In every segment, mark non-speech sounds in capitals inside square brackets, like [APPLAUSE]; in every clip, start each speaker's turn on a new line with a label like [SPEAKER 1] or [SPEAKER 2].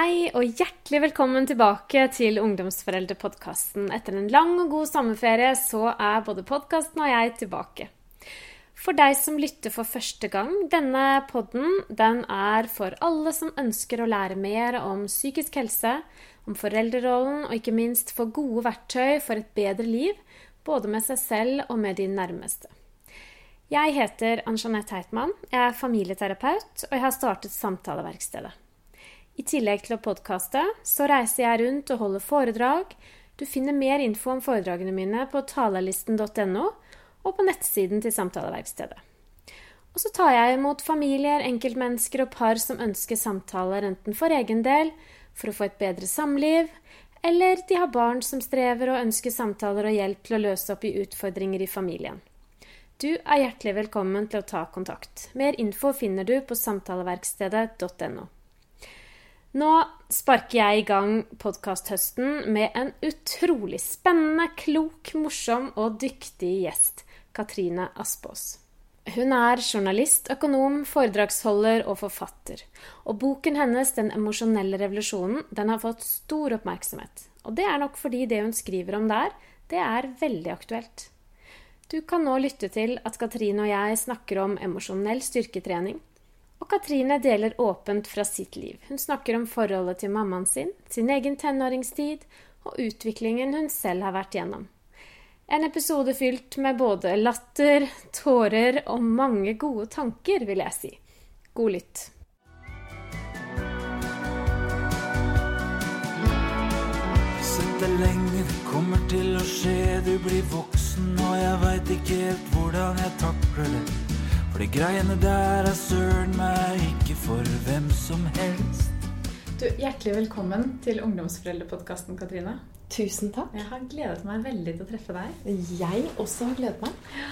[SPEAKER 1] Hei og hjertelig velkommen tilbake til Ungdomsforeldrepodkasten. Etter en lang og god sommerferie så er både podkasten og jeg tilbake. For deg som lytter for første gang, denne podden den er for alle som ønsker å lære mer om psykisk helse, om foreldrerollen og ikke minst få gode verktøy for et bedre liv, både med seg selv og med de nærmeste. Jeg heter Ann-Jeanette Heitmann, jeg er familieterapeut, og jeg har startet Samtaleverkstedet. I tillegg til å podkaste, så reiser jeg rundt og holder foredrag. Du finner mer info om foredragene mine på talerlisten.no og på nettsiden til Samtaleverkstedet. Og så tar jeg imot familier, enkeltmennesker og par som ønsker samtaler enten for egen del, for å få et bedre samliv, eller de har barn som strever og ønsker samtaler og hjelp til å løse opp i utfordringer i familien. Du er hjertelig velkommen til å ta kontakt. Mer info finner du på samtaleverkstedet.no. Nå sparker jeg i gang podkasthøsten med en utrolig spennende, klok, morsom og dyktig gjest. Katrine Aspås. Hun er journalist, økonom, foredragsholder og forfatter. Og boken hennes 'Den emosjonelle revolusjonen' den har fått stor oppmerksomhet. Og det er nok fordi det hun skriver om der, det er veldig aktuelt. Du kan nå lytte til at Katrine og jeg snakker om emosjonell styrketrening. Og Katrine deler åpent fra sitt liv. Hun snakker om forholdet til mammaen sin, sin egen tenåringstid og utviklingen hun selv har vært gjennom. En episode fylt med både latter, tårer og mange gode tanker, vil jeg si. God lytt.
[SPEAKER 2] Sett deg lenge, kommer til å skje. Du blir voksen, og jeg veit ikke helt hvordan jeg takler det. For de greiene der er søren meg ikke for hvem som helst.
[SPEAKER 1] Du, Hjertelig velkommen til Ungdomsforeldrepodkasten, Katrine.
[SPEAKER 3] Tusen takk.
[SPEAKER 1] Jeg har gledet meg veldig til å treffe deg.
[SPEAKER 3] Jeg også har gledet meg.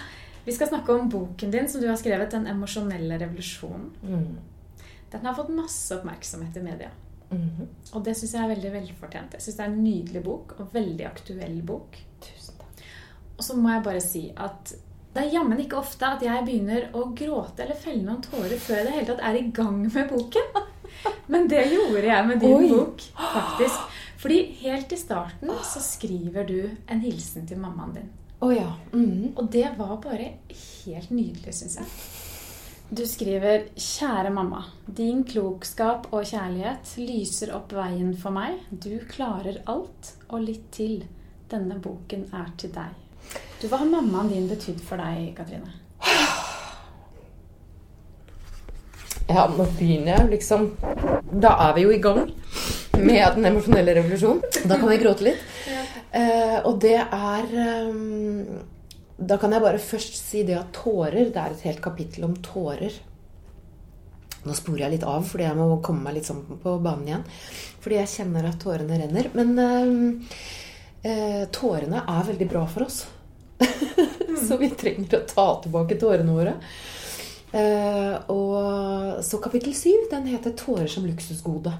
[SPEAKER 1] Vi skal snakke om boken din som du har skrevet, 'Den emosjonelle revolusjonen'.
[SPEAKER 3] Mm.
[SPEAKER 1] Den har fått masse oppmerksomhet i media.
[SPEAKER 3] Mhm.
[SPEAKER 1] Og det syns jeg er veldig velfortjent. Jeg syns det er en nydelig bok, og veldig aktuell bok.
[SPEAKER 3] Tusen takk.
[SPEAKER 1] Og så må jeg bare si at det er jammen ikke ofte at jeg begynner å gråte eller felle noen tårer før jeg det hele tatt er i gang med boken. Men det gjorde jeg med din
[SPEAKER 3] Oi.
[SPEAKER 1] bok, faktisk. Fordi helt i starten så skriver du en hilsen til mammaen din.
[SPEAKER 3] Oh, ja. mm.
[SPEAKER 1] Og det var bare helt nydelig, syns jeg. Du skriver 'Kjære mamma. Din klokskap og kjærlighet lyser opp veien for meg. Du klarer alt, og litt til. Denne boken er til deg. Du, Hva har mammaen din betydd for deg, Katrine?
[SPEAKER 3] Ja, nå begynner jeg liksom Da er vi jo i gang med den emosjonelle revolusjonen. Da kan vi gråte litt. Eh, og det er um, Da kan jeg bare først si det at tårer Det er et helt kapittel om tårer. Nå sporer jeg litt av, fordi jeg må komme meg litt sånn på banen igjen. Fordi jeg kjenner at tårene renner. Men ehm, eh, tårene er veldig bra for oss. [LAUGHS] Så vi trenger å ta tilbake tårene våre. Eh, og så kapittel syv, den heter 'Tårer som luksusgode'.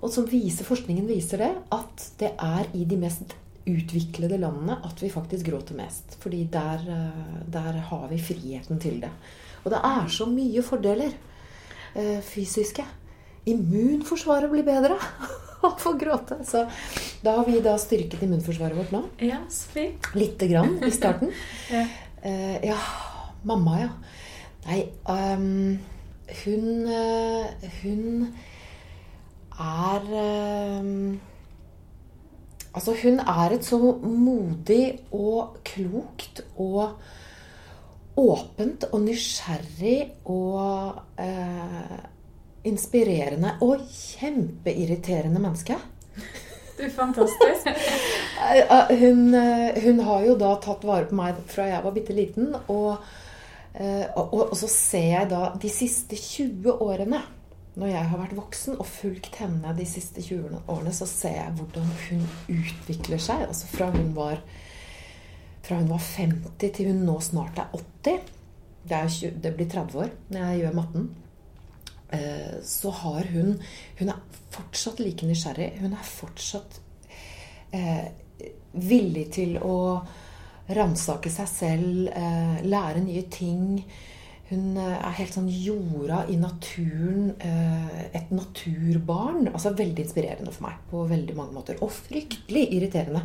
[SPEAKER 3] Og som viser, forskningen viser det, at det er i de mest utviklede landene at vi faktisk gråter mest. Fordi der, eh, der har vi friheten til det. Og det er så mye fordeler eh, fysiske. Immunforsvaret blir bedre [LAUGHS] av å gråte. Så da har vi da styrket immunforsvaret vårt nå.
[SPEAKER 1] Ja, så fint.
[SPEAKER 3] Lite grann i starten. [LAUGHS]
[SPEAKER 1] Ja.
[SPEAKER 3] Uh, ja, mamma, ja. Nei, um, hun eh, Hun er um, Altså, hun er et så modig og klokt og åpent og nysgjerrig og eh, inspirerende og kjempeirriterende menneske.
[SPEAKER 1] Du, er fantastisk.
[SPEAKER 3] Eh, eh, Hun, eh, hun har jo da tatt vare på meg fra jeg var bitte liten. Og, og, og så ser jeg da de siste 20 årene, når jeg har vært voksen og fulgt henne de siste 20 årene, så ser jeg hvordan hun utvikler seg. Altså fra hun var, fra hun var 50 til hun nå snart er 80. Det, er, det blir 30 år når jeg gjør matten. Eh, Så har hun Hun er fortsatt like nysgjerrig. Hun er fortsatt eh, villig til å ransake seg selv, eh, lære nye ting. hun eh, er helt sånn jorda i naturen. eh, Et naturbarn. Altså veldig inspirerende for meg på veldig mange måter. Og fryktelig irriterende.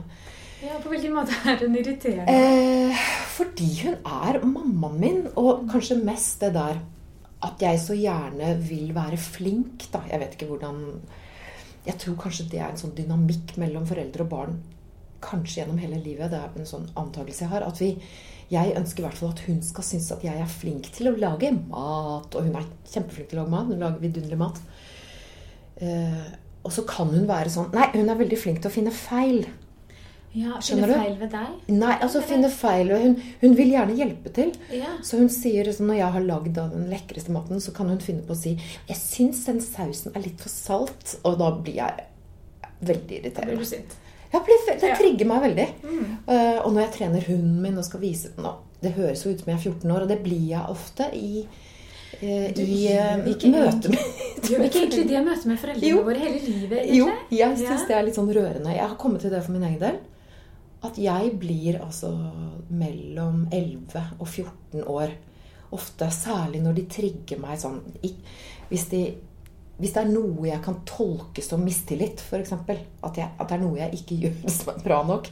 [SPEAKER 1] Ja, På hvilken måte er hun irriterende?
[SPEAKER 3] Eh, fordi hun er mammaen min, og kanskje mest det der at jeg så gjerne vil være flink, da. Jeg vet ikke hvordan Jeg tror kanskje det er en sånn dynamikk mellom foreldre og barn kanskje gjennom hele livet. Det er en sånn antakelse jeg har. At vi Jeg ønsker i hvert fall at hun skal synes at jeg er flink til å lage mat. Og hun er kjempeflink til å lage mat. Hun lager vidunderlig mat. Eh, og så kan hun være sånn Nei, hun er veldig flink til å finne feil.
[SPEAKER 1] Ja,
[SPEAKER 3] skjønner
[SPEAKER 1] Finne feil ved deg?
[SPEAKER 3] Nei, altså finne feil. Og hun, hun vil gjerne hjelpe til.
[SPEAKER 1] Ja.
[SPEAKER 3] Så hun sier liksom, når jeg har lagd den lekreste maten, så kan hun finne på å si Jeg syns den sausen er litt for salt. Og da blir jeg veldig
[SPEAKER 1] Da blir
[SPEAKER 3] irriterende.
[SPEAKER 1] du sint.
[SPEAKER 3] Ja, det trigger meg veldig.
[SPEAKER 1] Mm.
[SPEAKER 3] Eh, og når jeg trener hunden min og skal vise den og Det høres jo ut som jeg er 14 år, og det blir jeg ofte i, eh,
[SPEAKER 1] Du
[SPEAKER 3] i eh,
[SPEAKER 1] ikke
[SPEAKER 3] møte med [LAUGHS]
[SPEAKER 1] Gjør ikke egentlig det møtet med foreldrene
[SPEAKER 3] Jo.
[SPEAKER 1] våre hele livet?
[SPEAKER 3] Jo, jeg syns
[SPEAKER 1] Ja.
[SPEAKER 3] det er litt sånn rørende. Jeg har kommet til det for min egen del. At jeg blir altså mellom 11 og 14 år. Ofte, særlig når de trigger meg sånn Hvis, de, hvis det er noe jeg kan tolke som mistillit, f.eks. At, jeg- at det er noe jeg ikke gjør [LAUGHS] som er bra nok.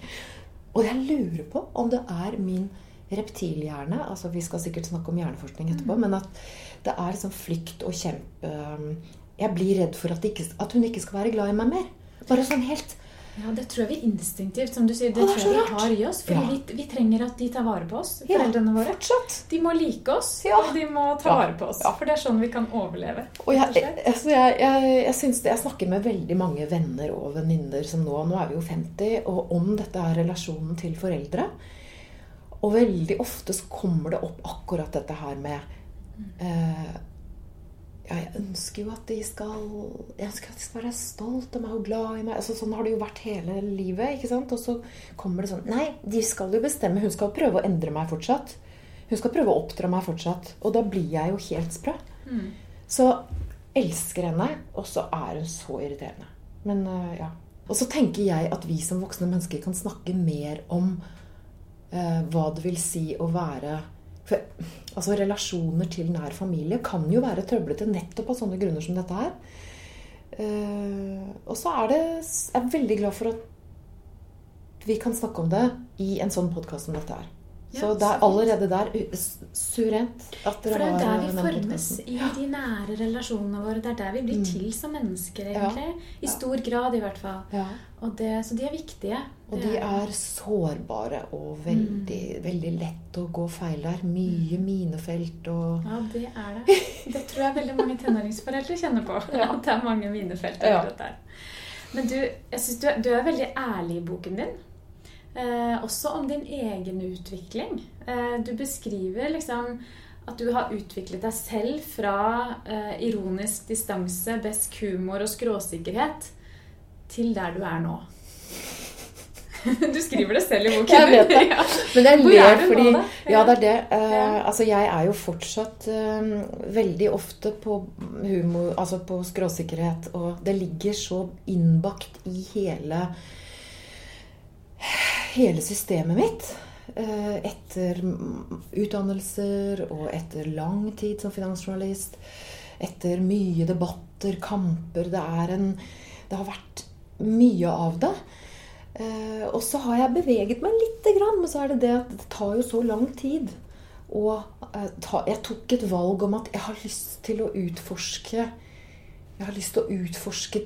[SPEAKER 3] Og jeg lurer på om det er min reptilhjerne altså Vi skal sikkert snakke om hjerneforskning etterpå, men at det er liksom flykt og kjempe Jeg blir redd for at, ikke, at hun ikke skal være glad i meg mer. Bare sånn helt
[SPEAKER 1] Ja, det tror jeg vi instinktivt, som du sier, det
[SPEAKER 3] det
[SPEAKER 1] tror jeg vi har i oss. Fordi
[SPEAKER 3] Ja.
[SPEAKER 1] vi, vi trenger at de tar vare på oss, foreldrene våre.
[SPEAKER 3] Fortsatt.
[SPEAKER 1] De må like oss,
[SPEAKER 3] Ja.
[SPEAKER 1] og de må ta
[SPEAKER 3] Ja.
[SPEAKER 1] vare på oss.
[SPEAKER 3] Ja.
[SPEAKER 1] For det er sånn vi kan overleve.
[SPEAKER 3] Og jeg, altså jeg, jeg, jeg, syns det, jeg snakker med veldig mange venner og venninner som nå Nå er vi jo 50, og om dette er relasjonen til foreldre. Og veldig ofte så kommer det opp akkurat dette her med eh, ja, jeg ønsker jo at de skal Jeg ønsker at de skal være stolt av meg og glad i meg. Altså, sånn har det jo vært hele livet. ikke sant? Og så kommer det sånn Nei, de skal jo bestemme. Hun skal prøve å endre meg fortsatt. Hun skal prøve å oppdra meg fortsatt. Og da blir jeg jo helt sprø.
[SPEAKER 1] Mm.
[SPEAKER 3] Så elsker henne, og så er hun så irriterende. Men øh, ja. Og så tenker jeg at vi som voksne mennesker kan snakke mer om øh, hva det vil si å være for, altså Relasjoner til nær familie kan jo være trøblete nettopp av sånne grunner som dette her. Uh, og så er det Jeg er veldig glad for at vi kan snakke om det i en sånn podkast som dette her. Så det er allerede der suverent at dere har For
[SPEAKER 1] det er der vi formes i de nære relasjonene våre. Det er der vi blir til som mennesker,
[SPEAKER 3] egentlig. Ja.
[SPEAKER 1] I stor grad, i hvert fall.
[SPEAKER 3] Ja.
[SPEAKER 1] Og det, så de er viktige.
[SPEAKER 3] Og de er sårbare og veldig, veldig lett å gå feil der. Mye minefelt og
[SPEAKER 1] Ja, det er det. Det tror jeg veldig mange tenåringsforeldre kjenner på.
[SPEAKER 3] Ja.
[SPEAKER 1] At det er mange minefelt
[SPEAKER 3] Ja.
[SPEAKER 1] der. Men du, jeg synes du, er- du er veldig ærlig i boken din. Eh, også om din egen utvikling. Eh, du beskriver liksom at du har utviklet deg selv fra eh, ironisk distanse, besk humor og skråsikkerhet til der du er nå. Du skriver det selv i boken.
[SPEAKER 3] Jeg vet det. [LAUGHS]
[SPEAKER 1] Ja.
[SPEAKER 3] Men
[SPEAKER 1] Hvor er nå,
[SPEAKER 3] fordi? Ja, det er det. Uh,
[SPEAKER 1] Ja.
[SPEAKER 3] Altså, jeg er jo fortsatt uh, veldig ofte på humor Altså på skråsikkerhet, og det ligger så innbakt i hele Hele systemet mitt. Uh, etter utdannelser og etter lang tid som finansjournalist. Etter mye debatter, kamper. Det er en Det har vært mye av det. Eh, og så har jeg beveget meg lite grann, men så er det det at det tar jo så lang tid. Og eh, jeg tok et valg om at jeg har lyst til å utforske Jeg har lyst til å utforske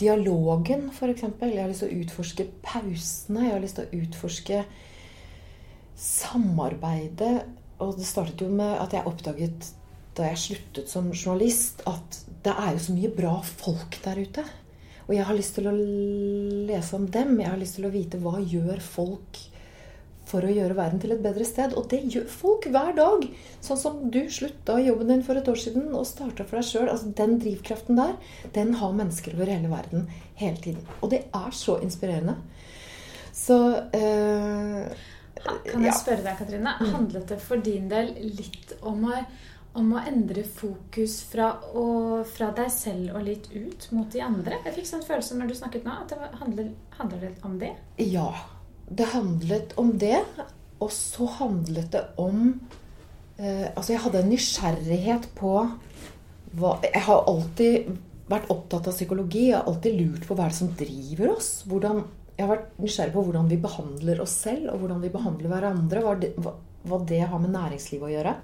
[SPEAKER 3] dialogen, f.eks. Jeg har lyst til å utforske pausene. Jeg har lyst til å utforske samarbeidet. Og det startet jo med at jeg oppdaget da jeg sluttet som journalist, at det er jo så mye bra folk der ute. Og jeg har lyst til å lese om dem. Jeg har lyst til å vite hva gjør folk for å gjøre verden til et bedre sted. Og det gjør folk hver dag. Sånn som du slutta jobben din for et år siden og starta for deg sjøl. Altså, den drivkraften der, den har mennesker over hele verden hele tiden. Og det er så inspirerende. Så øh,
[SPEAKER 1] Kan jeg
[SPEAKER 3] ja.
[SPEAKER 1] spørre deg, Katrine, handlet det for din del litt om å, om å endre fokus fra, å, fra deg selv og litt ut mot de andre? Jeg fikk sånn følelse når du snakket nå, at det var- handler, handler det om det?
[SPEAKER 3] Ja, det handlet om det. Og så handlet det om eh, Altså, jeg hadde en nysgjerrighet på hva Jeg har alltid vært opptatt av psykologi. Jeg har alltid lurt på hva er det som driver oss. Hvordan, jeg har vært nysgjerrig på hvordan vi behandler oss selv, og hvordan vi behandler hverandre. Hva det, hva, hva det har med næringslivet å gjøre.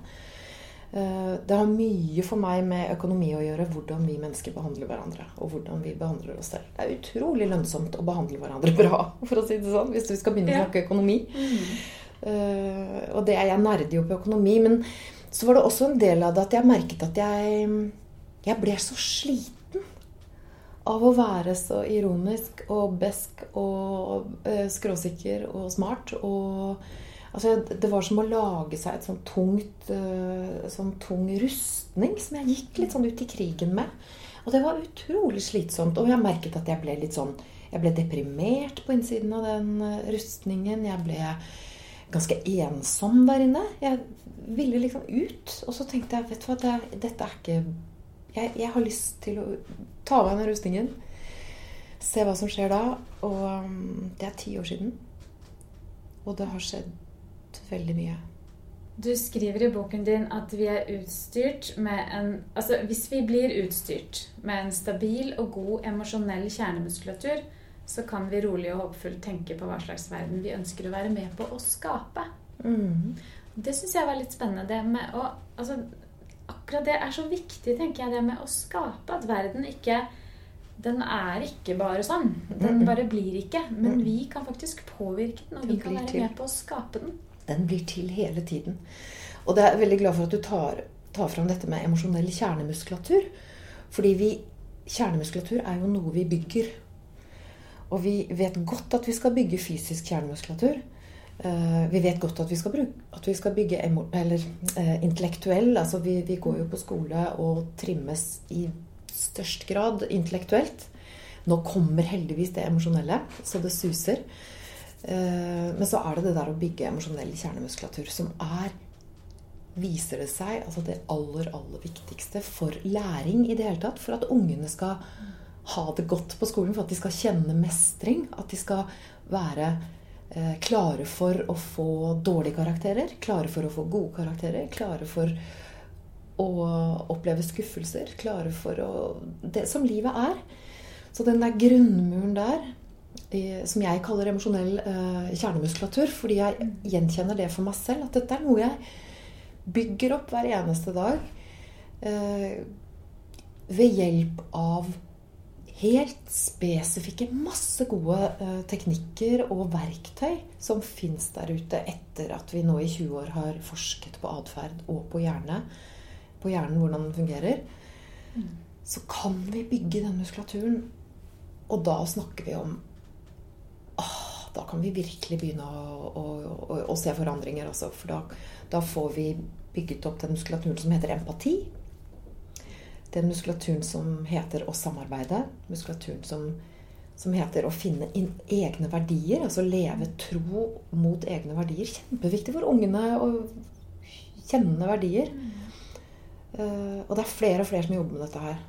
[SPEAKER 3] Eh, Det har mye for meg med økonomi å gjøre, hvordan vi mennesker behandler hverandre. Og hvordan vi behandler oss selv. Det er utrolig lønnsomt å behandle hverandre [LAUGHS] bra, for å si det sånn, hvis vi skal begynne å snakke økonomi. Eh, og det er jeg nerder jo på økonomi. Men så var det også en del av det at jeg merket at jeg, jeg ble så sliten av å være så ironisk og besk og eh, skråsikker og smart. Og altså, det var som å lage seg et sånn tungt eh, sånn tung rustning som jeg gikk litt sånn ut i krigen med. Og det var utrolig slitsomt. Og jeg merket at jeg ble litt sånn Jeg ble deprimert på innsiden av den eh, rustningen. Jeg ble ganske ensom der inne. Jeg ville liksom ut. Og så tenkte jeg vet du hva, det dette er ikke jeg, jeg har lyst til å ta av meg den rustningen. Se hva som skjer da. Og um, det er ti år siden. Og det har skjedd veldig mye.
[SPEAKER 1] Du skriver i boken din at vi er utstyrt med en Altså hvis vi blir utstyrt med en stabil og god emosjonell kjernemuskulatur, så kan vi rolig og håpefullt tenke på hva slags verden vi ønsker å være med på å skape.
[SPEAKER 3] Mm.
[SPEAKER 1] Det syns jeg var litt spennende. Det med å Altså akkurat det er så viktig, tenker jeg, det med å skape. At verden ikke Den er ikke bare sånn. Den
[SPEAKER 3] Mm.
[SPEAKER 1] bare blir ikke. Men vi kan faktisk påvirke den, og vi kan være med på å skape den.
[SPEAKER 3] Den blir til hele tiden. Og det er jeg veldig glad for at du tar, tar fram dette med emosjonell kjernemuskulatur. Fordi vi, kjernemuskulatur er jo noe vi bygger. Og vi vet godt at vi skal bygge fysisk kjernemuskulatur. Eh, vi vet godt at vi skal, bruke, at vi skal bygge eller, eh, intellektuell. Altså vi, vi går jo på skole og trimmes i størst grad intellektuelt. Nå kommer heldigvis det emosjonelle, så det suser. Eh, men så er det det der å bygge emosjonell kjernemuskulatur som er viser det seg altså det aller, aller viktigste for læring i det hele tatt. For at ungene skal ha det godt på skolen, for at de skal kjenne mestring. At de skal være eh, klare for å få dårlige karakterer, klare for å få gode karakterer, klare for å oppleve skuffelser, klare for å Det som livet er. Så den der grunnmuren der, som jeg kaller emosjonell eh, kjernemuskulatur, fordi jeg gjenkjenner det for meg selv, at dette er noe jeg bygger opp hver eneste dag eh, ved hjelp av helt spesifikke, masse gode eh, teknikker og verktøy som fins der ute etter at vi nå i 20 år har forsket på atferd og på hjerne, på hjernen, hvordan den fungerer. Så kan vi bygge den muskulaturen. Og da snakker vi om åh, Da kan vi virkelig begynne å, å, å, å se forandringer. Altså, for da, da får vi bygget opp den muskulaturen som heter empati. Den muskulaturen som heter å samarbeide. Muskulaturen som, som heter å finne inn egne verdier. Altså leve tro mot egne verdier. Kjempeviktig for ungene å kjenne verdier. Uh, og det er flere og flere som jobber med dette her.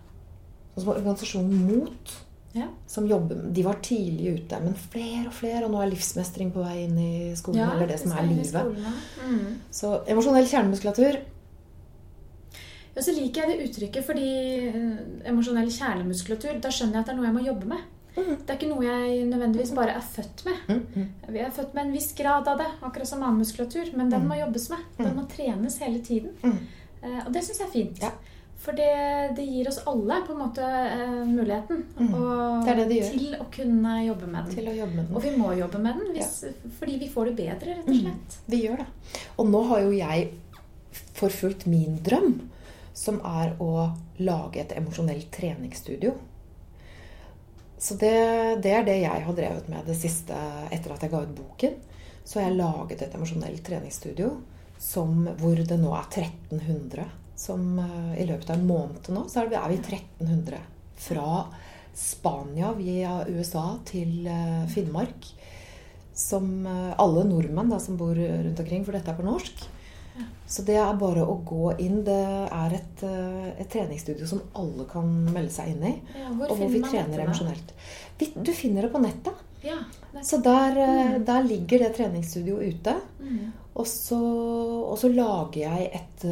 [SPEAKER 3] Sånn som organisasjonen MOT.
[SPEAKER 1] Ja.
[SPEAKER 3] Som jobber, de var tidlig ute, men flere og flere. Og nå er livsmestring på vei inn i skolen. eller det som er livet.
[SPEAKER 1] Mm.
[SPEAKER 3] Så emosjonell kjernemuskulatur
[SPEAKER 1] Ja, så liker jeg det uttrykket fordi eh, emosjonell kjernemuskulatur, da skjønner jeg at det er noe jeg må jobbe med. Det er ikke noe jeg nødvendigvis bare er født med.
[SPEAKER 3] mm, mm.
[SPEAKER 1] Vi er født med en viss grad av det, akkurat som annen muskulatur, men den må jobbes med. Den må trenes hele tiden.
[SPEAKER 3] Mm.
[SPEAKER 1] Eh, Og det syns jeg er fint.
[SPEAKER 3] Ja.
[SPEAKER 1] For det, det gir oss alle på en måte eh, muligheten
[SPEAKER 3] Mm.
[SPEAKER 1] og,
[SPEAKER 3] Det det
[SPEAKER 1] til å kunne jobbe med den.
[SPEAKER 3] jobbe med
[SPEAKER 1] Og vi må jobbe med den hvis, fordi vi får det bedre, rett og slett.
[SPEAKER 3] Vi gjør det. Og nå har jo jeg forfulgt min drøm, som er å lage et emosjonelt treningsstudio. Så det, det er det jeg har drevet med det siste etter at jeg ga ut boken. Så har jeg laget et emosjonelt treningsstudio som, hvor det nå er 1300. Som eh, i løpet av en måned nå, så er vi, er 1300. Fra Spania via USA til eh, Finnmark. Som eh, alle nordmenn da, som bor rundt omkring, for dette er på norsk. Så det er bare å gå inn. Det er et, et treningsstudio som alle kan melde seg inn i.
[SPEAKER 1] Ja, hvor
[SPEAKER 3] Og hvor vi trener emosjonelt. Du finner det på nettet.
[SPEAKER 1] Ja, det
[SPEAKER 3] Så der, eh, der ligger det treningsstudioet ute.
[SPEAKER 1] Mm.
[SPEAKER 3] Og så, og så lager jeg et,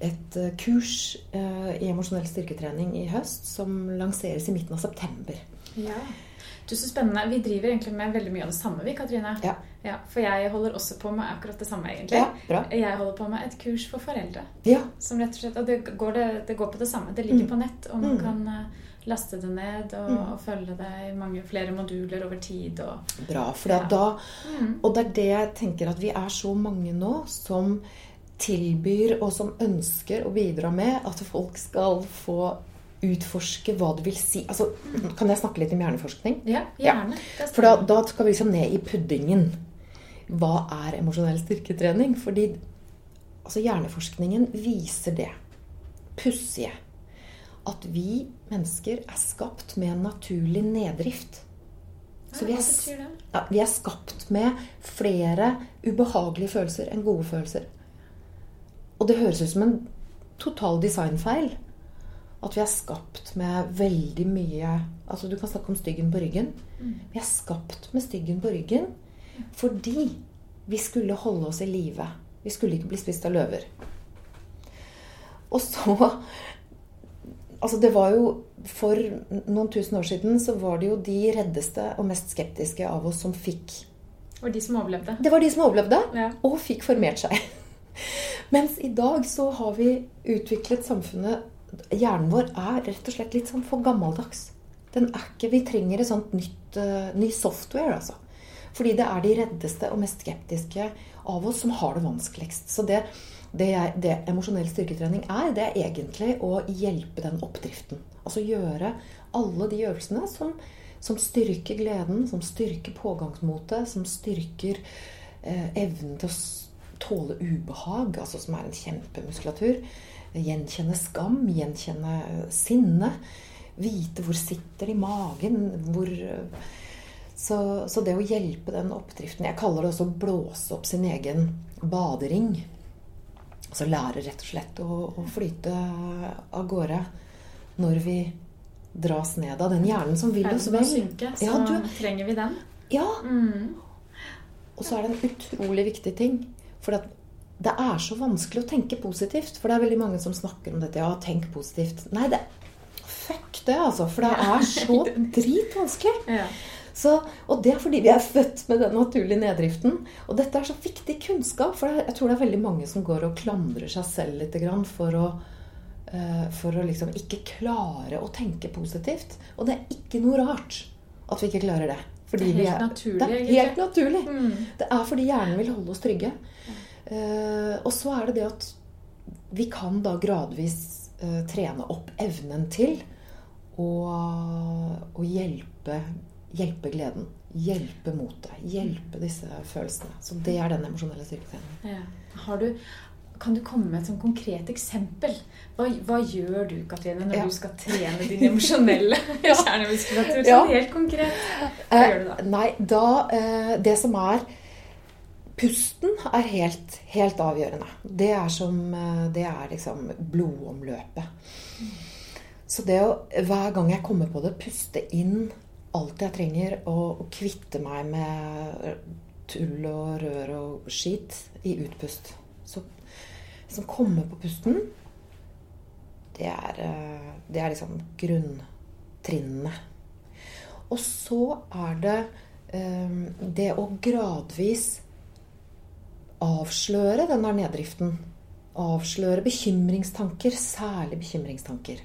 [SPEAKER 3] et eh, kurs eh, i emosjonell styrketrening i høst som lanseres i midten av september.
[SPEAKER 1] Ja. Du, Så spennende. Vi driver egentlig med veldig mye av det samme, vi, Katrine.
[SPEAKER 3] Ja.
[SPEAKER 1] Ja, for jeg holder også på med akkurat det samme, egentlig.
[SPEAKER 3] Ja, bra.
[SPEAKER 1] Jeg holder på med et kurs for foreldre.
[SPEAKER 3] Ja,
[SPEAKER 1] Som rett og slett, og det går, det, det går på det samme. Det ligger
[SPEAKER 3] Mm.
[SPEAKER 1] på nett, og man
[SPEAKER 3] Mm.
[SPEAKER 1] kan eh, laste det ned og,
[SPEAKER 3] Mm.
[SPEAKER 1] og følge det i mange flere moduler over tid. Og,
[SPEAKER 3] bra. For da
[SPEAKER 1] mm.
[SPEAKER 3] Og det er det jeg tenker at vi er så mange nå som tilbyr og som ønsker å bidra med at folk skal få utforske hva det vil si. Altså, kan jeg snakke litt om hjerneforskning?
[SPEAKER 1] Ja,
[SPEAKER 3] Ja.
[SPEAKER 1] gjerne. Er
[SPEAKER 3] For da, da skal vi liksom ned i puddingen. Hva er emosjonell styrketrening? Fordi altså, hjerneforskningen viser det pussige at vi mennesker er skapt med en naturlig neddrift. Så vi er, ja, vi er skapt med flere ubehagelige følelser enn gode følelser. Og det høres ut som en total designfeil. At vi er skapt med veldig mye Altså Du kan snakke om styggen på ryggen. Vi er skapt med styggen på ryggen fordi vi skulle holde oss i live. Vi skulle ikke bli spist av løver. Og så Altså, det var jo For noen tusen år siden så var det jo de reddeste og mest skeptiske av oss som fikk
[SPEAKER 1] Og de som overlevde.
[SPEAKER 3] Det var de som overlevde
[SPEAKER 1] Ja.
[SPEAKER 3] og fikk formert seg. Mens i dag så har vi utviklet samfunnet Hjernen vår er rett og slett litt sånn for gammeldags. Den er ikke, Vi trenger et sånt nytt, uh, ny software, altså. Fordi det er de reddeste og mest skeptiske av oss som har det vanskeligst. Så det, det, det emosjonell styrketrening er, det er egentlig å hjelpe den oppdriften. Altså gjøre alle de øvelsene som, som styrker gleden, som styrker pågangsmotet, som styrker eh, evnen til å tåle ubehag, altså som er en kjempemuskulatur. Gjenkjenne skam, gjenkjenne eh, sinne. Vite hvor sitter det i magen. Hvor eh, så, så det å hjelpe den oppdriften Jeg kaller det også å blåse opp sin egen badering. Altså lære rett og slett å, å flyte av gårde når vi dras ned av den hjernen som vil oss vel.
[SPEAKER 1] synke, så
[SPEAKER 3] Ja, du,
[SPEAKER 1] trenger vi den.
[SPEAKER 3] ja,
[SPEAKER 1] Mm.
[SPEAKER 3] og så er det en utrolig viktig ting. For at det er så vanskelig å tenke positivt. For det er veldig mange som snakker om dette. Ja, tenk positivt. Nei, det Fuck det, altså. For det er så [LAUGHS] dritvanskelig.
[SPEAKER 1] Ja.
[SPEAKER 3] Så, og det er fordi vi er født med den naturlige neddriften. Og dette er så viktig kunnskap, for jeg tror det er veldig mange som går og klandrer seg selv litt grann for å, eh, for å liksom ikke klare å tenke positivt. Og det er ikke noe rart at vi ikke klarer det. Fordi
[SPEAKER 1] Det er
[SPEAKER 3] vi
[SPEAKER 1] helt naturlig,
[SPEAKER 3] Det er helt naturlig.
[SPEAKER 1] Mm.
[SPEAKER 3] Det er fordi hjernen vil holde oss trygge. Eh, og så er det det at vi kan da gradvis eh, trene opp evnen til å, hjelpe, hjelpe gleden. Hjelpe motet. Hjelpe disse følelsene. Så det er den emosjonelle styrketreningen.
[SPEAKER 1] Ja. Kan du komme med et sånn konkret eksempel? Hva, hva gjør du, Katrine, når
[SPEAKER 3] Ja.
[SPEAKER 1] du skal trene din emosjonelle [LAUGHS] [LAUGHS] kjernemuskulatur? Sånn
[SPEAKER 3] Ja.
[SPEAKER 1] helt konkret. Hva gjør du da?
[SPEAKER 3] Eh, nei, da eh, Det som er Pusten er helt, helt avgjørende. Det er som eh, Det er liksom blodomløpet. Så det å hver gang jeg kommer på det, puste inn alt jeg trenger, og, og kvitte meg med tull og rør og skit i utpust. Så liksom komme på pusten, det er, eh, det er liksom grunntrinnene. Og så er det eh, det å gradvis avsløre den der neddriften. Avsløre bekymringstanker, særlig bekymringstanker.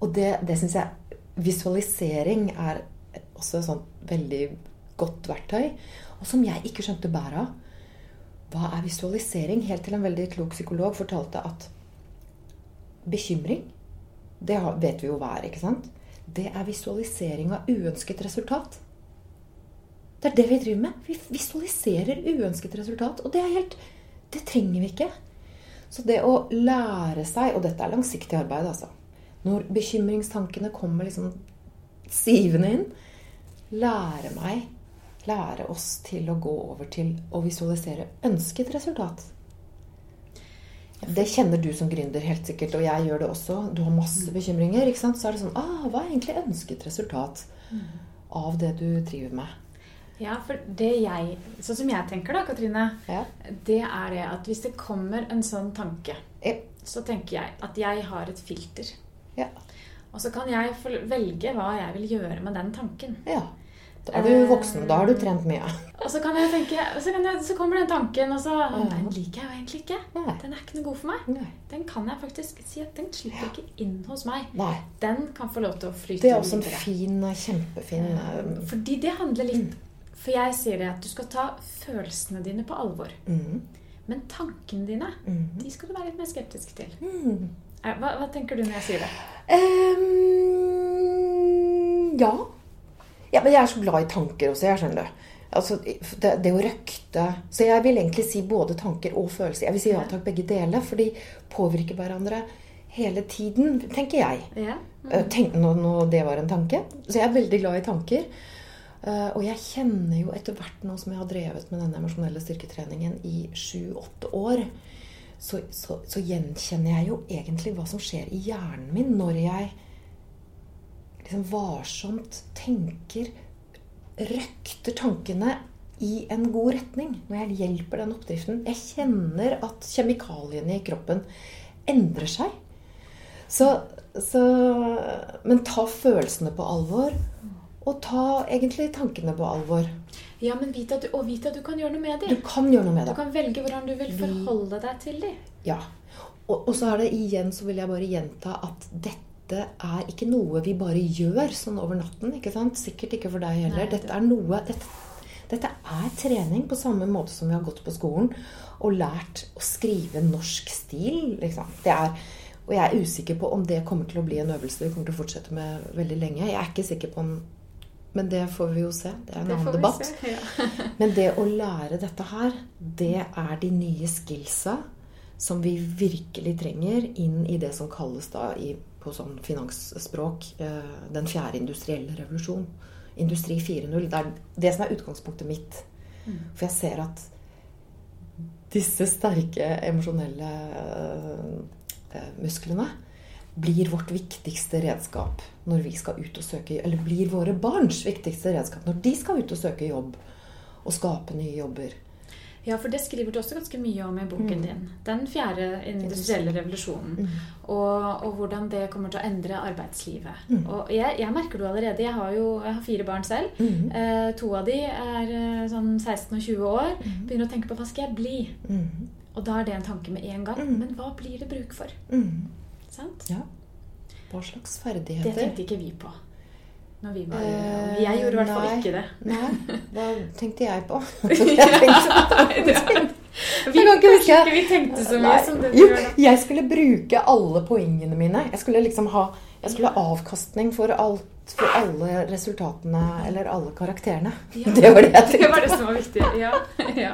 [SPEAKER 3] Og det, det syns jeg Visualisering er også et sånt veldig godt verktøy. Og som jeg ikke skjønte bæret av. Hva er visualisering? Helt til en veldig klok psykolog fortalte at bekymring, det vet vi jo hva er, ikke sant? Det er visualisering av uønsket resultat. Det er det vi driver med. Vi visualiserer uønsket resultat. Og det er helt Det trenger vi ikke. Så det å lære seg Og dette er langsiktig arbeid, altså. Når bekymringstankene kommer liksom sivende inn, lære meg Lære oss til å gå over til å visualisere ønsket resultat. Det kjenner du som gründer helt sikkert, og jeg gjør det også. Du har masse bekymringer. ikke sant? Så er det sånn ah, Hva er egentlig ønsket resultat av det du driver med?
[SPEAKER 1] Ja, for det jeg Sånn som jeg tenker da, Katrine,
[SPEAKER 3] Ja.
[SPEAKER 1] det er det at hvis det kommer en sånn tanke,
[SPEAKER 3] Ja.
[SPEAKER 1] så tenker jeg at jeg har et filter.
[SPEAKER 3] Ja.
[SPEAKER 1] Og så kan jeg velge hva jeg vil gjøre med den tanken.
[SPEAKER 3] ja. Da er du voksen. Da har du trent mye. [LAUGHS]
[SPEAKER 1] Og så kan jeg tenke, så, kan jeg, så kommer den tanken, og så Den liker jeg jo egentlig ikke.
[SPEAKER 3] Nei.
[SPEAKER 1] Den er ikke noe god for meg.
[SPEAKER 3] Nei.
[SPEAKER 1] Den kan jeg faktisk si at den slipper ikke inn hos meg.
[SPEAKER 3] Nei.
[SPEAKER 1] Den kan få lov til å flyte
[SPEAKER 3] Det er også en
[SPEAKER 1] videre.
[SPEAKER 3] fin, kjempefin eh,
[SPEAKER 1] Fordi det handler litt For jeg sier det at du skal ta følelsene dine på alvor.
[SPEAKER 3] mm,
[SPEAKER 1] Men tankene dine,
[SPEAKER 3] mm,
[SPEAKER 1] de skal du være litt mer skeptisk til.
[SPEAKER 3] mm.
[SPEAKER 1] Hva, hva tenker du når jeg sier det?
[SPEAKER 3] Um, ja. ja. Men jeg er så glad i tanker også, jeg skjønner du. Altså, det, det å røkte Så jeg vil egentlig si både tanker og følelser. Jeg vil si ja takk, begge deler. For de påvirker hverandre hele tiden, tenker jeg.
[SPEAKER 1] Ja.
[SPEAKER 3] Mm. Tenk, nå, nå, det var en tanke. Så jeg er veldig glad i tanker. Eh, og jeg kjenner jo etter hvert nå som jeg har drevet med denne emosjonelle styrketreningen i sju-åtte år, så, så, så gjenkjenner jeg jo egentlig hva som skjer i hjernen min når jeg liksom varsomt tenker Røkter tankene i en god retning. Når jeg hjelper den oppdriften. Jeg kjenner at kjemikaliene i kroppen endrer seg. Så, så Men ta følelsene på alvor. Og ta egentlig tankene på alvor.
[SPEAKER 1] ja, men vite at du, og vite at du kan gjøre noe med dem.
[SPEAKER 3] Du kan gjøre noe med
[SPEAKER 1] dem.
[SPEAKER 3] Du
[SPEAKER 1] kan velge hvordan du vil forholde deg til dem.
[SPEAKER 3] Ja. Og, og så er det igjen, så vil jeg bare gjenta at dette er ikke noe vi bare gjør sånn over natten. ikke sant? Sikkert ikke for deg heller.
[SPEAKER 1] Nei,
[SPEAKER 3] Dette er noe dette, dette er trening på samme måte som vi har gått på skolen og lært å skrive norsk stil. liksom. Det er, og jeg er usikker på om det kommer til å bli en øvelse vi kommer til å fortsette med veldig lenge. Jeg er ikke sikker på om Men det får vi jo se. Det er en
[SPEAKER 1] Det
[SPEAKER 3] annen debatt.
[SPEAKER 1] se. Ja. [LAUGHS]
[SPEAKER 3] Men det å lære dette her, det er de nye skillsa som vi virkelig trenger inn i det som kalles da i, på sånn finansspråk eh, den fjerde industrielle revolusjon. Industri 4.0. Det er det som er utgangspunktet mitt. For jeg ser at disse sterke emosjonelle eh, musklene blir vårt viktigste redskap når vi skal ut og søke Eller blir våre barns viktigste redskap når de skal ut og søke jobb og skape nye jobber.
[SPEAKER 1] Ja, for det skriver du også ganske mye om i boken din. Den fjerde industrielle revolusjonen. Og, og hvordan det kommer til å endre arbeidslivet. Og jeg, jeg merker det allerede. Jeg har jo jeg har fire barn selv. Eh, to av de er eh, sånn 16 og 20 år. Begynner å tenke på hva skal jeg bli?
[SPEAKER 3] Mm.
[SPEAKER 1] Og da er det en tanke med en gang. Men hva blir det bruk for?
[SPEAKER 3] Mm.
[SPEAKER 1] Sant?
[SPEAKER 3] Ja. Hva slags ferdigheter?
[SPEAKER 1] Det tenkte ikke vi på. Når vi var
[SPEAKER 3] Eh,
[SPEAKER 1] Jeg gjorde i hvert fall ikke det.
[SPEAKER 3] Nei, hva [LAUGHS] tenkte jeg på? [LAUGHS] [LAUGHS] jeg tenkte,
[SPEAKER 1] Vi,
[SPEAKER 3] kan ikke huske.
[SPEAKER 1] vi tenkte så mye som det du gjør nå.
[SPEAKER 3] jeg skulle bruke alle poengene mine. Jeg skulle liksom ha jeg skulle ha avkastning for, alt, for alle resultatene eller alle karakterene.
[SPEAKER 1] Ja. [LAUGHS]
[SPEAKER 3] Det var det jeg tenkte. [LAUGHS]
[SPEAKER 1] Det var det som var viktig. Ja. ja.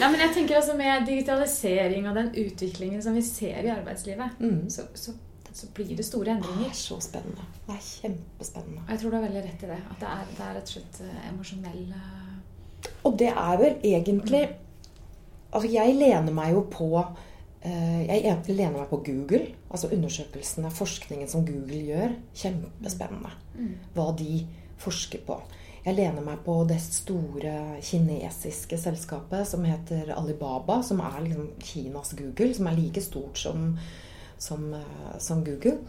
[SPEAKER 1] Nei, men jeg tenker altså Med digitalisering og den utviklingen som vi ser i arbeidslivet,
[SPEAKER 3] Mm.
[SPEAKER 1] så, så, så blir det store endringer.
[SPEAKER 3] Det er så spennende. Det er kjempespennende.
[SPEAKER 1] Jeg tror du har veldig rett i det. At det er, det er rett og slett eh, emosjonell eh,
[SPEAKER 3] Og det er vel egentlig Altså, jeg lener meg jo på Jeg egentlig lener meg på Google. Altså undersøkelsene, forskningen som Google gjør. Kjempespennende. Hva de forsker på. Jeg lener meg på det store kinesiske selskapet som heter Alibaba, som er liksom Kinas Google, som er like stort som, som, eh, som Google.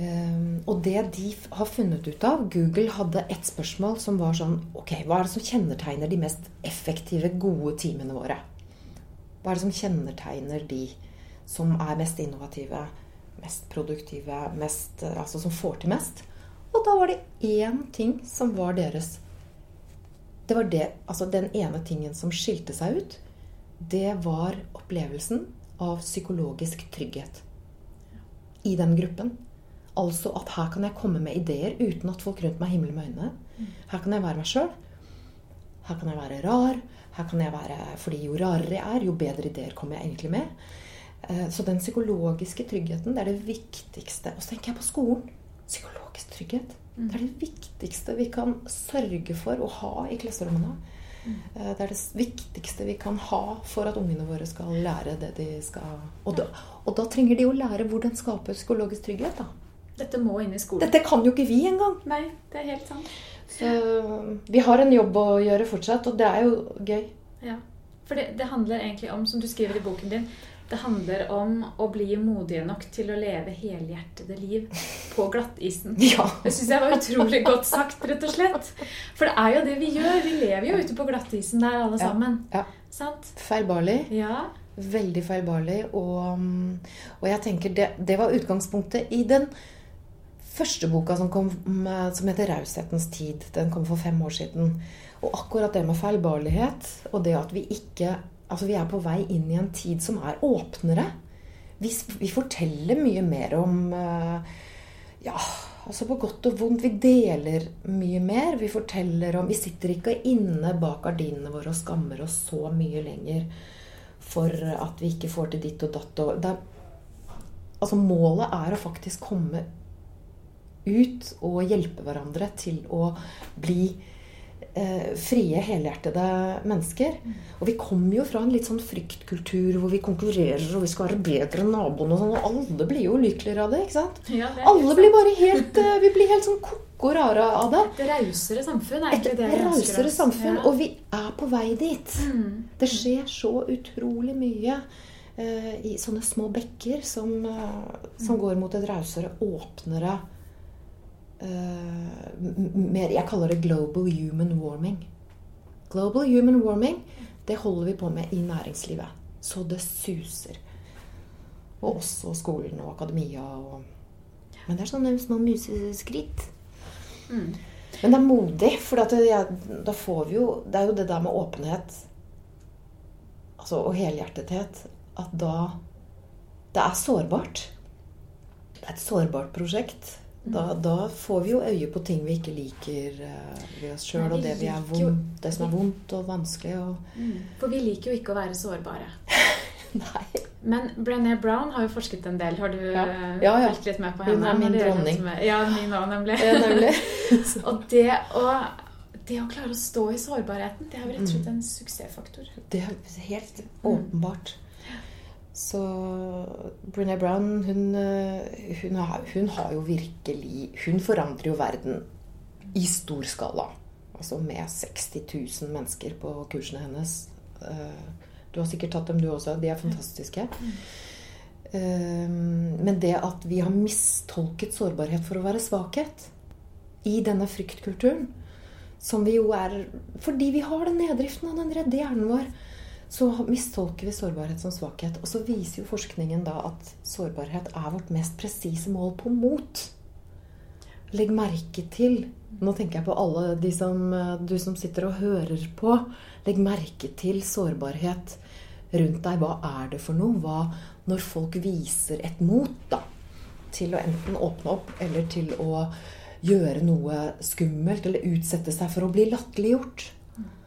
[SPEAKER 3] Um, og det de har funnet ut av Google hadde ett spørsmål som var sånn Ok, hva er det som kjennetegner de mest effektive, gode teamene våre? Hva er det som kjennetegner de som er mest innovative, mest produktive, mest, altså som får til mest? Og da var det én ting som var deres Det var det, altså den ene tingen som skilte seg ut. Det var opplevelsen av psykologisk trygghet i den gruppen. Altså at her kan jeg komme med ideer uten at folk rundt meg himler med øynene. Her kan jeg være meg sjøl. Her kan jeg være rar. Her kan jeg være, fordi jo rarere jeg er, jo bedre ideer kommer jeg egentlig med. Eh, Så den psykologiske tryggheten, det er det viktigste. Og så tenker jeg på skolen. Psykologisk trygghet. Det er det viktigste vi kan sørge for å ha i klasserommene. Eh, Det er det viktigste vi kan ha for at ungene våre skal lære det de skal. Og da, og da trenger de å lære hvordan skape psykologisk trygghet. da.
[SPEAKER 1] Dette må inn i skolen.
[SPEAKER 3] Dette kan jo ikke vi engang.
[SPEAKER 1] Nei, det er helt sant.
[SPEAKER 3] Så vi har en jobb å gjøre fortsatt, og det er jo gøy.
[SPEAKER 4] Ja. For det, det handler egentlig om, som du skriver i boken din, det handler om å bli modige nok til å leve helhjertede liv på glattisen. [LAUGHS]
[SPEAKER 3] Ja.
[SPEAKER 4] Det syns jeg var utrolig godt sagt, rett og slett. For det er jo det vi gjør. Vi lever jo ute på glattisen der, alle
[SPEAKER 3] Ja.
[SPEAKER 4] sammen.
[SPEAKER 3] Ja.
[SPEAKER 4] Sant?
[SPEAKER 3] Feilbarlig.
[SPEAKER 4] Ja.
[SPEAKER 3] Veldig feilbarlig. Og, og jeg tenker det, det var utgangspunktet i den første boka som kom, med- som heter 'Raushetens tid'. Den kom for fem år siden. Og akkurat det med feilbarlighet, og det at vi ikke Altså, vi er på vei inn i en tid som er åpnere. Vi, vi forteller mye mer om eh, Ja, altså på godt og vondt. Vi deler mye mer. Vi forteller om Vi sitter ikke inne bak gardinene våre og skammer oss så mye lenger for at vi ikke får til ditt og datt. Og det altså målet er å faktisk komme ut og hjelpe hverandre til å bli eh, frie, helhjertede mennesker. Og vi kommer jo fra en litt sånn fryktkultur hvor vi konkurrerer og vi skal være bedre enn naboen og sånn, og alle blir jo lykkeligere av det, ikke sant?
[SPEAKER 4] ja det
[SPEAKER 3] Alle
[SPEAKER 4] sant.
[SPEAKER 3] blir bare helt eh, Vi blir helt sånn koko rare av det.
[SPEAKER 4] Et rausere samfunn er
[SPEAKER 3] Et
[SPEAKER 4] egentlig det vi ønsker
[SPEAKER 3] rausere
[SPEAKER 4] oss.
[SPEAKER 3] samfunn.
[SPEAKER 4] Ja.
[SPEAKER 3] Og vi er på vei dit.
[SPEAKER 4] Mm.
[SPEAKER 3] Det skjer så utrolig mye eh, i sånne små bekker som, eh, som går mot et rausere, åpnere mer, Jeg kaller det global human warming. Global human warming, det holder vi på med i næringslivet. Så det suser. Og også skolen og akademia og Men det er sånne små museskritt.
[SPEAKER 4] Mm.
[SPEAKER 3] Men det er modig, for at det, da får vi jo Det er jo det der med åpenhet altså, og helhjertethet at da Det er sårbart. Det er et sårbart prosjekt. Da, da får vi jo øye på ting vi ikke liker eh, ved oss sjøl, og det, vi er vondt, det som er vondt og vanskelig. Og...
[SPEAKER 4] Mm. For vi liker jo ikke å være sårbare. [LAUGHS]
[SPEAKER 3] Nei.
[SPEAKER 4] Men Brené Brown har jo forsket en del. Har du
[SPEAKER 3] Ja.
[SPEAKER 4] eh,
[SPEAKER 3] Ja, ja.
[SPEAKER 4] litt med på
[SPEAKER 3] Hun
[SPEAKER 4] henne?
[SPEAKER 3] er min dronning.
[SPEAKER 4] Ja, min òg, nemlig.
[SPEAKER 3] Ja, nemlig. [LAUGHS]
[SPEAKER 4] Og det å, det å klare å stå i sårbarheten, det er jo rett og slett
[SPEAKER 3] Mm.
[SPEAKER 4] en suksessfaktor.
[SPEAKER 3] Det er helt åpenbart. Så Brené Brown, hun, eh, hun, hun har jo virkelig Hun forandrer jo verden i stor skala. Altså med 60 000 mennesker på kursene hennes. Eh, Du har sikkert tatt dem, du også. De er fantastiske. Eh, Men det at vi har mistolket sårbarhet for å være svakhet i denne fryktkulturen, som vi jo er fordi vi har den neddriften av den redde hjernen vår, så mistolker vi sårbarhet som svakhet. Og så viser jo forskningen da at sårbarhet er vårt mest presise mål på mot. Legg merke til Nå tenker jeg på alle de som, eh, du som sitter og hører på. Legg merke til sårbarhet rundt deg. Hva er det for noe? Hva, når folk viser et mot da, til å enten åpne opp eller til å gjøre noe skummelt eller utsette seg for å bli latterliggjort.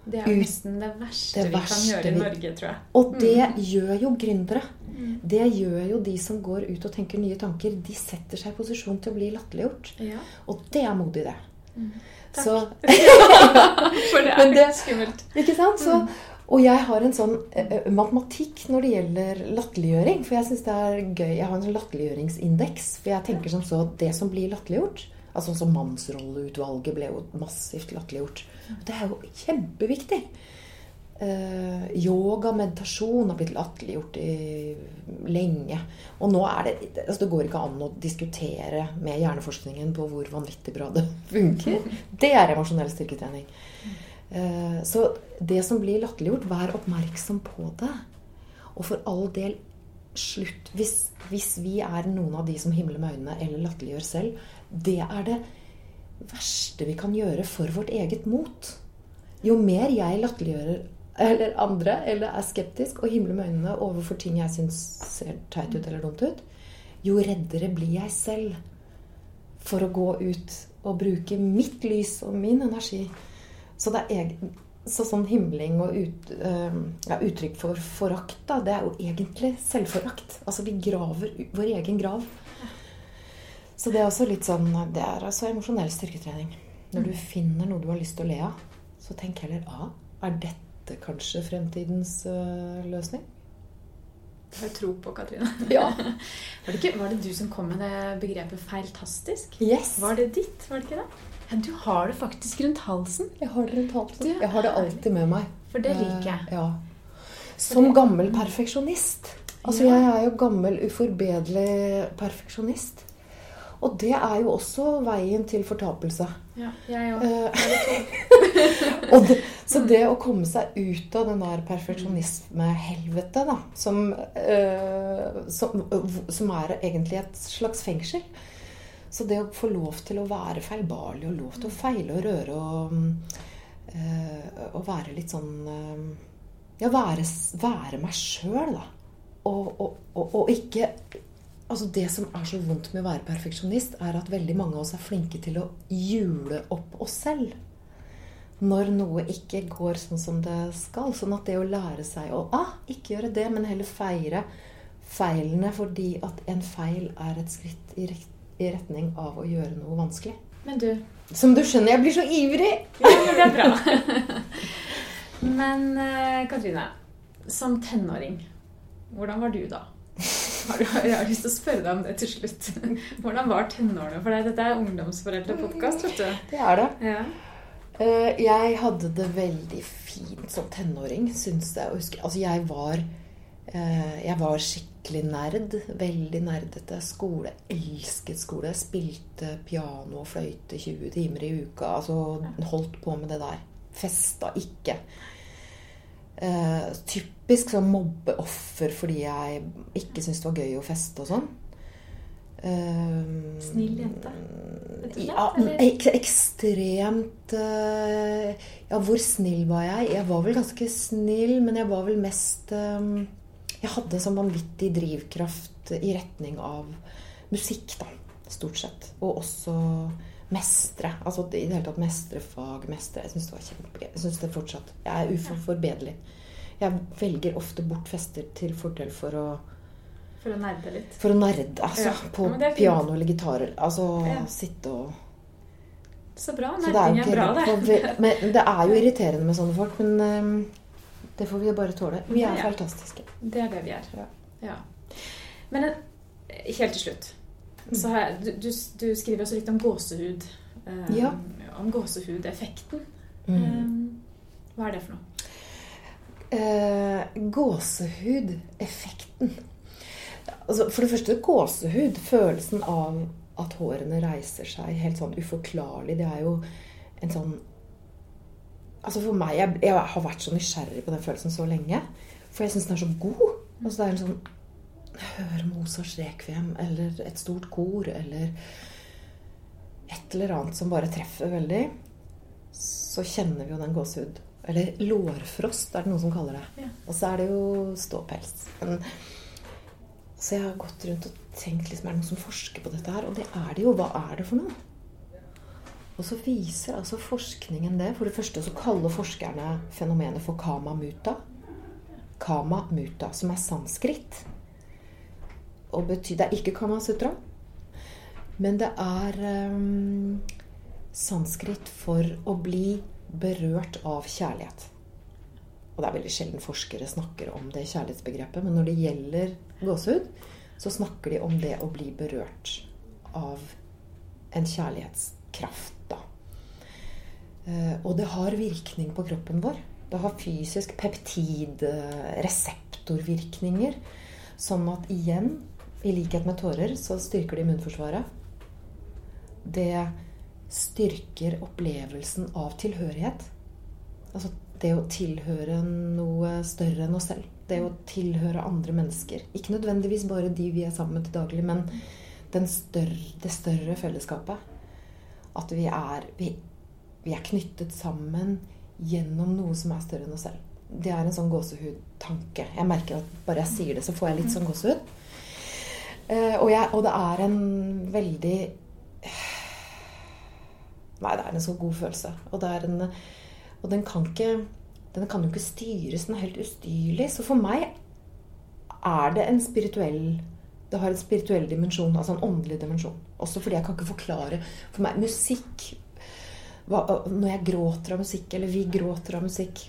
[SPEAKER 4] Det er nesten det verste
[SPEAKER 3] det
[SPEAKER 4] vi kan
[SPEAKER 3] verste
[SPEAKER 4] gjøre i Norge, tror jeg.
[SPEAKER 3] Og det gjør jo gründere. Det gjør jo de som går ut og tenker nye tanker. De setter seg i posisjon til å bli latterliggjort.
[SPEAKER 4] Ja,
[SPEAKER 3] Og det er modig, det.
[SPEAKER 4] Takk.
[SPEAKER 3] Så, [LAUGHS]
[SPEAKER 4] For det er
[SPEAKER 3] det-
[SPEAKER 4] skummelt.
[SPEAKER 3] ikke sant? Så, og jeg har en sånn uh, matematikk når det gjelder latterliggjøring. For jeg syns det er gøy. Jeg har en sånn latterliggjøringsindeks. For jeg tenker som så at det som blir latterliggjort Altså som Mannsrolleutvalget ble jo massivt latterliggjort. Det er jo kjempeviktig. Uh, yoga, meditasjon har blitt latterliggjort lenge. Og nå er det altså Det går ikke an å diskutere med hjerneforskningen på hvor vanvittig bra det [LAUGHS] funker. Det er emosjonell styrketrening. Uh, så det som blir latterliggjort, vær oppmerksom på det. Og for all del, slutt hvis, hvis vi er noen av de som himler med øynene eller latterliggjør selv, det er det verste vi kan gjøre for vårt eget mot. Jo mer jeg latterliggjør eller andre eller er skeptisk og himler med øynene overfor ting jeg syns ser teit ut eller dumt ut, jo reddere blir jeg selv for å gå ut og bruke mitt lys og min energi. Så, det er egen, så sånn himling og ut, ja, uttrykk for forakt, da, det er jo egentlig selvforakt. Altså vi graver vår egen grav. Så det er også litt sånn Det er altså emosjonell styrketrening. Når du finner noe du har lyst til å le av, så tenk heller A. er dette kanskje fremtidens uh, løsning?
[SPEAKER 4] Jeg har jeg tro på, Katrine. [LAUGHS]
[SPEAKER 3] Ja.
[SPEAKER 4] Var det, ikke, var det du som kom med det begrepet 'feiltastisk'?
[SPEAKER 3] Yes.
[SPEAKER 4] Var det ditt? Var det ikke det? Ja, du har det faktisk rundt halsen.
[SPEAKER 3] Jeg har det rundt halsen.
[SPEAKER 4] Du,
[SPEAKER 3] Jeg har det alltid med meg.
[SPEAKER 4] For det liker jeg.
[SPEAKER 3] Eh, Ja. Som gammel perfeksjonist. Altså, jeg er jo gammel, uforbederlig perfeksjonist. Og det er jo også veien til fortapelse.
[SPEAKER 4] Ja, jeg òg.
[SPEAKER 3] Eh, [LAUGHS] det, så det å komme seg ut av den der perfeksjonismehelvetet, da, som, eh, som, som er egentlig et slags fengsel Så det å få lov til å være feilbarlig og lov til å feile og røre og, eh, og være litt sånn Ja, være, være meg sjøl, da. Og, og, og, og ikke Altså Det som er så vondt med å være perfeksjonist, er at veldig mange av oss er flinke til å jule opp oss selv. Når noe ikke går sånn som det skal. Sånn at det å lære seg å ah, ikke gjøre det, men heller feire feilene fordi at en feil er et skritt i, retning av å gjøre noe vanskelig.
[SPEAKER 4] Men du
[SPEAKER 3] Som du skjønner, jeg blir så ivrig!
[SPEAKER 4] Ja, men det er bra. [LAUGHS] Men eh, Katrine, som tenåring, hvordan var du da? Jeg har lyst til å spørre deg om det til slutt. [LAUGHS] Hvordan var tenårene for deg? Dette er ungdomsforeldrepodkast, vet du.
[SPEAKER 3] Det er det.
[SPEAKER 4] Ja.
[SPEAKER 3] Eh, Jeg hadde det veldig fint som tenåring, syns jeg. Altså, jeg var eh, Jeg var skikkelig nerd. Veldig nerdete. Skole. Elsket skole. Spilte piano og fløyte 20 timer i uka. Altså holdt på med det der. Festa ikke. Eh, typisk sånn mobbeoffer fordi jeg ikke syntes det var gøy å feste og sånn. Eh,
[SPEAKER 4] Snill jente,
[SPEAKER 3] Ja, ek ekstremt uh, Ja, hvor snill var jeg? Jeg var vel ganske snill, men jeg var vel mest um, Jeg hadde en sånn vanvittig drivkraft i retning av musikk, da. Stort sett. Og også mestre. Altså i det hele tatt mestre fag, mestre Jeg syns det var kjempegøy. Jeg syns det fortsatt Jeg er uforbederlig. Jeg velger ofte bort fester til fordel for å
[SPEAKER 4] For å nerde litt.
[SPEAKER 3] for å nerde, altså.
[SPEAKER 4] Ja,
[SPEAKER 3] På
[SPEAKER 4] fint.
[SPEAKER 3] piano eller gitarer. Altså
[SPEAKER 4] Ja.
[SPEAKER 3] sitte og
[SPEAKER 4] Så bra.
[SPEAKER 3] Nerding er jo
[SPEAKER 4] er bra, det.
[SPEAKER 3] For, [LAUGHS] Men det er jo irriterende med sånne folk, men um, det får vi bare tåle. Vi er
[SPEAKER 4] Ja.
[SPEAKER 3] fantastiske.
[SPEAKER 4] Det er det vi er.
[SPEAKER 3] Ja.
[SPEAKER 4] Ja. Men eh, helt til slutt så har jeg, du, du, du skriver også litt om gåsehud. Um,
[SPEAKER 3] Ja.
[SPEAKER 4] Om gåsehudeffekten.
[SPEAKER 3] Mm.
[SPEAKER 4] Um, hva er det for noe?
[SPEAKER 3] Eh, gåsehudeffekten. Altså, for det første gåsehud. Følelsen av at hårene reiser seg helt sånn uforklarlig. Det er jo en sånn Altså for meg, Jeg, jeg har vært så nysgjerrig på den følelsen så lenge. For jeg syns den er så god. Altså det er en sånn Høre Mozarts rekviem eller et stort kor eller et eller annet som bare treffer veldig, så kjenner vi jo den gåsehud. Eller lårfrost er det noen som kaller det.
[SPEAKER 4] Ja.
[SPEAKER 3] Og så er det jo ståpels. Men, så jeg har gått rundt og tenkt liksom, er det noen som forsker på dette her? Og det er det jo. Hva er det for noe? Og så viser altså forskningen det. For det første så kaller forskerne fenomenet for kama muta. Kama muta, som er sanskrit. Og betyr, det er ikke kama sutra. Men det er um, sanskrit for å bli berørt av kjærlighet. Og det er veldig sjelden forskere snakker om det kjærlighetsbegrepet, men når det gjelder gåsehud, så snakker de om det å bli berørt av en kjærlighetskraft, da. Eh, Og det har virkning på kroppen vår. Det har fysisk peptid-reseptorvirkninger. Sånn at igjen, i likhet med tårer, så styrker det immunforsvaret. Det styrker opplevelsen av tilhørighet. Altså det å tilhøre noe større enn oss selv. Det å tilhøre andre mennesker. Ikke nødvendigvis bare de vi er sammen med til daglig, men større, det større fellesskapet. At vi er, vi, vi er knyttet sammen gjennom noe som er større enn oss selv. Det er en sånn gåsehudtanke. Jeg merker at bare jeg sier det, så får jeg litt sånn gåsehud. Eh, og, jeg, og det er en veldig Nei, det er en så god følelse. Og, en, og den kan ikke Den kan jo ikke styres. Den er helt ustyrlig. Så for meg er det en spirituell Det har en spirituell dimensjon, altså en åndelig dimensjon. Også fordi jeg kan ikke forklare For meg musikk hva, Når jeg gråter av musikk, eller vi gråter av musikk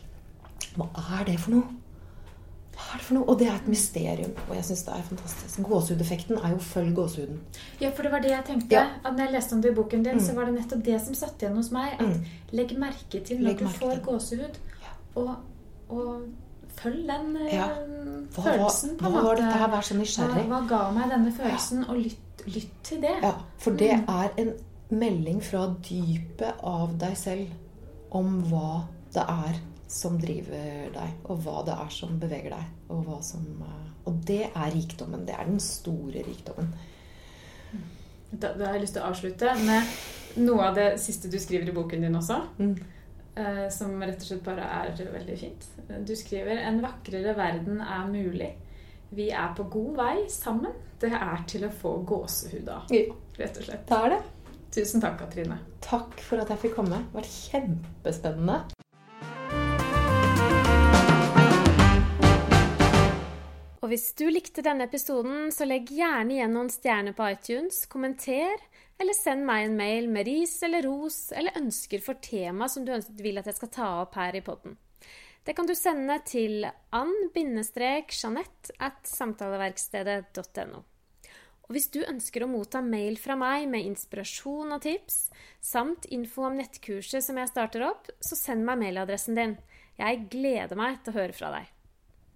[SPEAKER 3] Hva er det for noe? Hva er det for noe? Og det er et mysterium. Og jeg syns det er fantastisk. Gåsehudeffekten er jo følg gåsehuden.
[SPEAKER 4] Ja, for det var det jeg tenkte.
[SPEAKER 3] Ja.
[SPEAKER 4] At når jeg leste om det i boken din,
[SPEAKER 3] Mm.
[SPEAKER 4] så var det nettopp det som satt igjen hos meg. At
[SPEAKER 3] Mm.
[SPEAKER 4] legg merke til når du får gåsehud, og, og følg den eh,
[SPEAKER 3] Ja. Hva,
[SPEAKER 4] følelsen,
[SPEAKER 3] hva
[SPEAKER 4] måte.
[SPEAKER 3] var dette her? Vær så nysgjerrig.
[SPEAKER 4] hva ga meg denne følelsen? Og lytt, lytt til det.
[SPEAKER 3] Ja, for det
[SPEAKER 4] Mm.
[SPEAKER 3] er en melding fra dypet av deg selv om hva det er som driver deg, og hva det er som beveger deg. Og, som, eh, og det er rikdommen. Det er den store rikdommen.
[SPEAKER 4] Da, da har jeg lyst til å avslutte med noe av det siste du skriver i boken din også.
[SPEAKER 3] Mm.
[SPEAKER 4] eh, som rett og slett bare er veldig fint. Du skriver en vakrere verden er mulig. Vi er på god vei sammen. Det er til å få gåsehud av, rett og slett.
[SPEAKER 3] det er det.
[SPEAKER 4] Tusen takk, Katrine.
[SPEAKER 3] Takk for at jeg fikk komme. Det har vært kjempespennende.
[SPEAKER 1] Og hvis du likte denne episoden, så legg gjerne igjen noen stjerner på iTunes, kommenter, eller send meg en mail med ris eller ros eller ønsker for tema som du vil at jeg skal ta opp her i podden. Det kan du sende til ann-jeanette at samtaleverkstedet.no. Og hvis du ønsker å motta mail fra meg med inspirasjon og tips, samt info om nettkurset som jeg starter opp, så send meg mailadressen din. Jeg gleder meg til å høre fra deg.